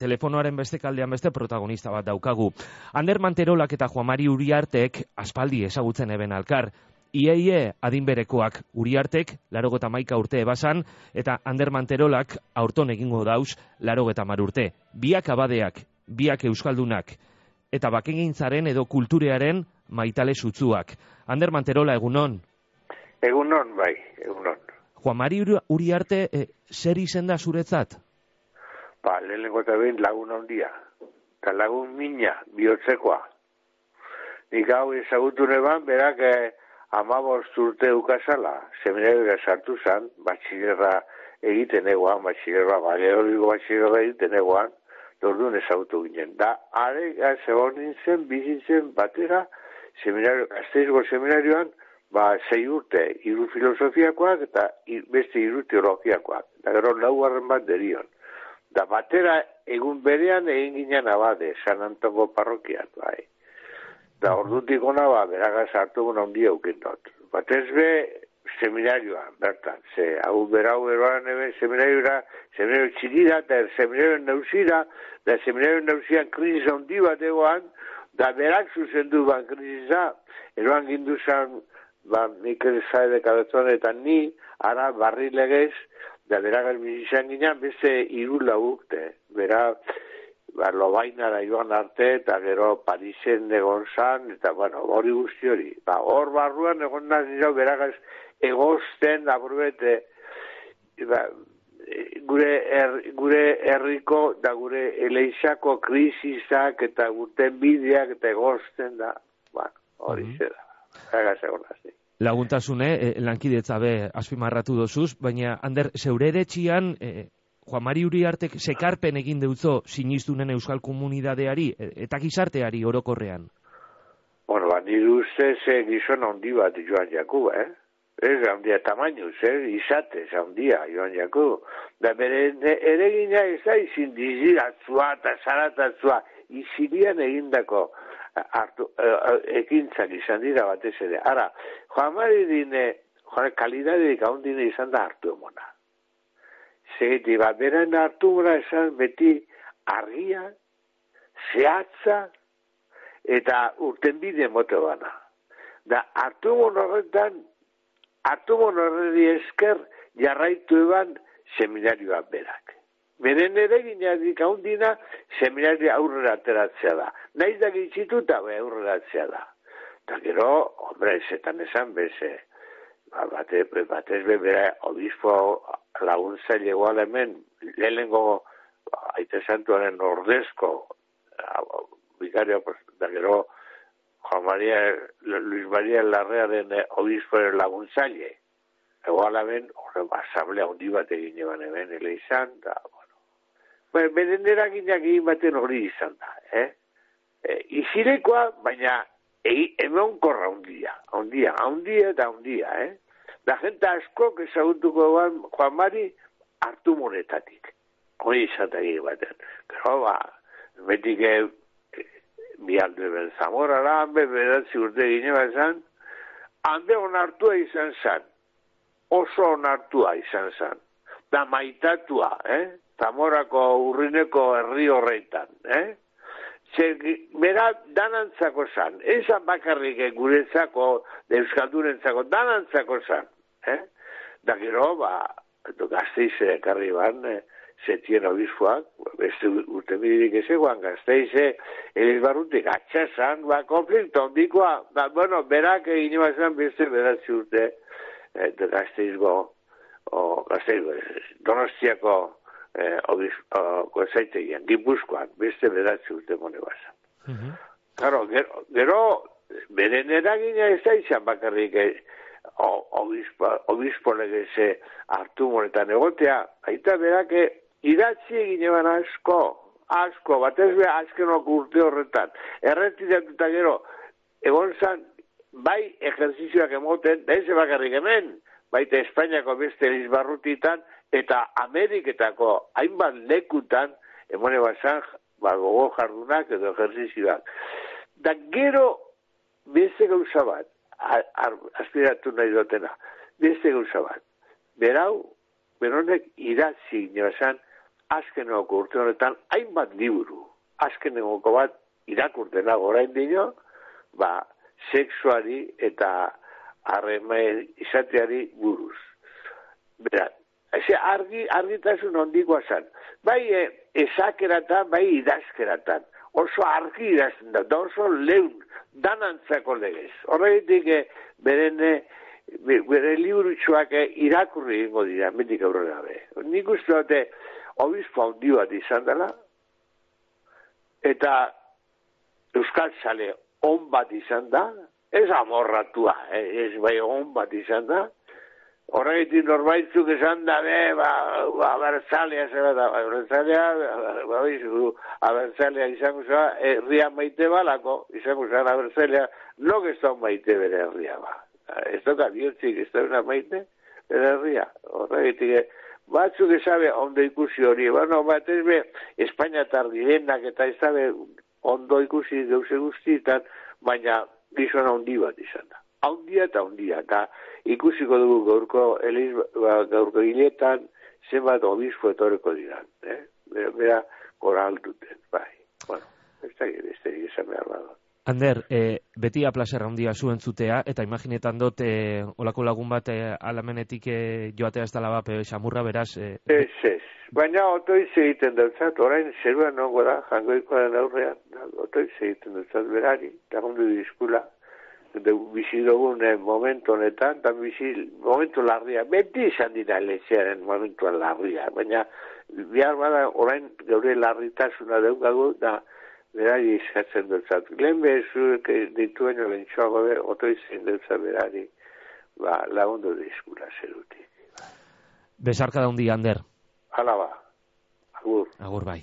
telefonoaren beste kaldean beste protagonista bat daukagu. Ander Manterolak eta Juamari Uriartek aspaldi ezagutzen eben alkar. Ieie adinberekoak Uriartek larogeta maika urte ebasan eta Ander Manterolak aurton egingo dauz larogeta mar urte. Biak abadeak, biak euskaldunak eta bakegintzaren edo kulturearen maitale sutzuak. Ander Manterola, egunon? Egunon, bai, egunon. Juan Mari Uriarte, e, zer izen da zuretzat? Ba, lehenengo eta behin lagun ondia. Eta lagun mina, bihotzekoa. Nik hau ezagutu neban, berak eh, amabost urte ukazala, seminario sartu zan, batxilerra egiten egoan, batxilerra, baleoriko batxilerra egiten egoan, dordun ezagutu ginen. Da, are, zegoen nintzen, bizitzen batera, seminario, azteizgo seminarioan, ba, zei urte, iru filosofiakoak eta beste iru teologiakoak. Da gero laugarren bat derion. Da batera egun berean egin ginen abade, San Antongo parrokian, bai. Da ordutik ona ba, beraga sartu guna hundi eukindot. Batez be, seminarioa, bertan. Ze, hau berau eroan ebe, seminarioa, seminario txirira, eta seminario neusira, da seminario neusian krisis handi bat egoan, da berak zuzendu ban krisisa, eroan ginduzan ba, Mikel Zaide kabetzon eta ni, ara barri legez, da bera bizizan ginen, beste iru laukte, bera, ba, lobainara joan arte, eta gero Parisen egon zan, eta bueno, hori guzti hori. Ba, hor barruan egon da nire, bera egozten, aburbete, ba, gure er, gure herriko da gure eleixako krisisak eta guten bideak eta egozten da, bueno, hori mm -hmm. zera. Laguntasune, eh, lankidetza be azpimarratu dozuz, baina, Ander, zeure etxian, eh, Juan Mari Uriartek sekarpen egin deutzo sinistunen euskal komunidadeari e, eta gizarteari orokorrean? Bueno, ba, nire uste ze gizon handi bat joan jaku, eh? Ez, handia tamainu, zer, izate, handia joan jaku. Da bere ere gina ez da izin diziratzua eta zaratatzua, izirian egindako hartu, uh, ekintzak izan dira batez ere. Ara, joan mari dine, joan kalidadeik hau dine izan da hartu emona. Zegeti, bat, beren hartu emona esan beti argia, zehatza, eta urten bide mote bana. Da, hartu emona horretan, hartu emona horreti esker, jarraitu eban seminarioa berak. Beren ere gineadik haundina seminari aurrera ateratzea da. Naiz da gitzituta be aurrera ateratzea da. Eta gero, hombre, zetan esan beze, ba, bate, batez be bera obispo laguntza lego hemen, lehenengo aite santuaren ordezko, bikario, da gero, Juan María, Luis María Larrea den obispo laguntzaile. Ego alaben, horre, asamblea hundi bat egin eban hemen, ele izan, da, Ba, beren eraginak egin baten hori izan da, eh? E, izirekoa, baina egi, emeon korra hundia, hundia, hundia eta hundia, eh? Da jenta asko ezagutuko ban Juan Mari hartu monetatik. Hori izan da egin baten. Gero, ba, betik e, bi alde zamora la, hanbe bedatzi urte gine bazan, hande onartua izan zan, oso onartua izan zan, da maitatua, eh? Zamorako urrineko herri horreitan, eh? Zer, bera danantzako zan, ezan bakarrik guretzako, euskaldurentzako, danantzako zan, eh? Da gero, ba, gazteize ekarri ban, eh? zetien obispoak, beste urte bidirik ez eguan, gazteize, elizbarrutik atxasan, ba, konflikto, ondikoa, ba, bueno, berak egin ebazan beste beratzi urte, eh, gazteizgo, o, gazteizgo, donostiako, eh, zaitegian, gipuzkoan, beste beratzi urte mone bazan. Uh -huh. Claro, gero, gero beren eragina ez da izan bakarrik eh, obispo, legeze hartu monetan egotea, aita berake idatzi egin eban asko, asko, batez be azkenok urte horretan, erretiratuta gero, egon zan, bai ejerzizioak emoten, da ez bakarrik hemen, baita Espainiako beste elizbarrutitan, eta Ameriketako hainbat lekutan, emone basan, ba, gogo jardunak edo ejerzizioak. Da gero, beste gauza bat, aspiratu nahi dutena, beste gauza bat, berau, beronek idatzi, niosan, azkeneko urte honetan hainbat liburu, azkeneko bat irakurtena orain dino, ba, sexuari eta harremen izateari buruz. Berat, Eze, argi, argitasun ondikoa zan. Bai e, esakeratan, bai idazkeratan. Oso argi idazten da, da oso leun, danantzako legez. Horregitik, e, beren, e, bere liburutxoak e, irakurri ingo dira, mendik aurrera be. Nik uste dute, obispo handi bat izan dela, eta Euskal Sale on bat izan da, ez amorratua, eh, ez bai on bat izan da, horregitik norbaitzuk esan da, be, ba, ba, abertzalea, zera da, abertzalea, ba, bizu, abertzalea izango zera, herria maite balako, izango zera abertzalea, no ez da maite bere herria, ba. Ez doka bihurtzik, ez da maite bere herria. Horregitik, batzuk esabe ondo ikusi hori, bueno, bat ez be, Espainia tardirenak eta ez da ondo ikusi deuse guztietan, baina gizona handi bat izan da. Haundia eta haundia, eta ikusiko dugu gaurko eliz, ba, gaurko hiletan, zenbat obispo etoreko diran, eh? Bera, bera koral duten, bai. Bueno, ez da, ez da, ez da, Ander, e, beti aplaserra handia zuen zutea, eta imaginetan dut, e, olako lagun bat e, alamenetik e, joatea ez dala bape, xamurra beraz... E, ez, ez. Baina otoiz egiten dutzat, orain zeruan nongo da, jangoiko den aurrean, otoiz egiten dutzat berari, eta hundu diskula, de bizi dugun eh, momentu honetan, eta bizi momentu larria, beti izan dira lezearen momentu larria, baina bihar bada orain gaur larritasuna daukagu, da berari izatzen dutzat. Lehen bezuek dituen olen txoago be, oto izan dutzat berari, ba, lagundu dizkula zerutik. Besarka daundi, Ander. Hala ba, agur. Agur bai.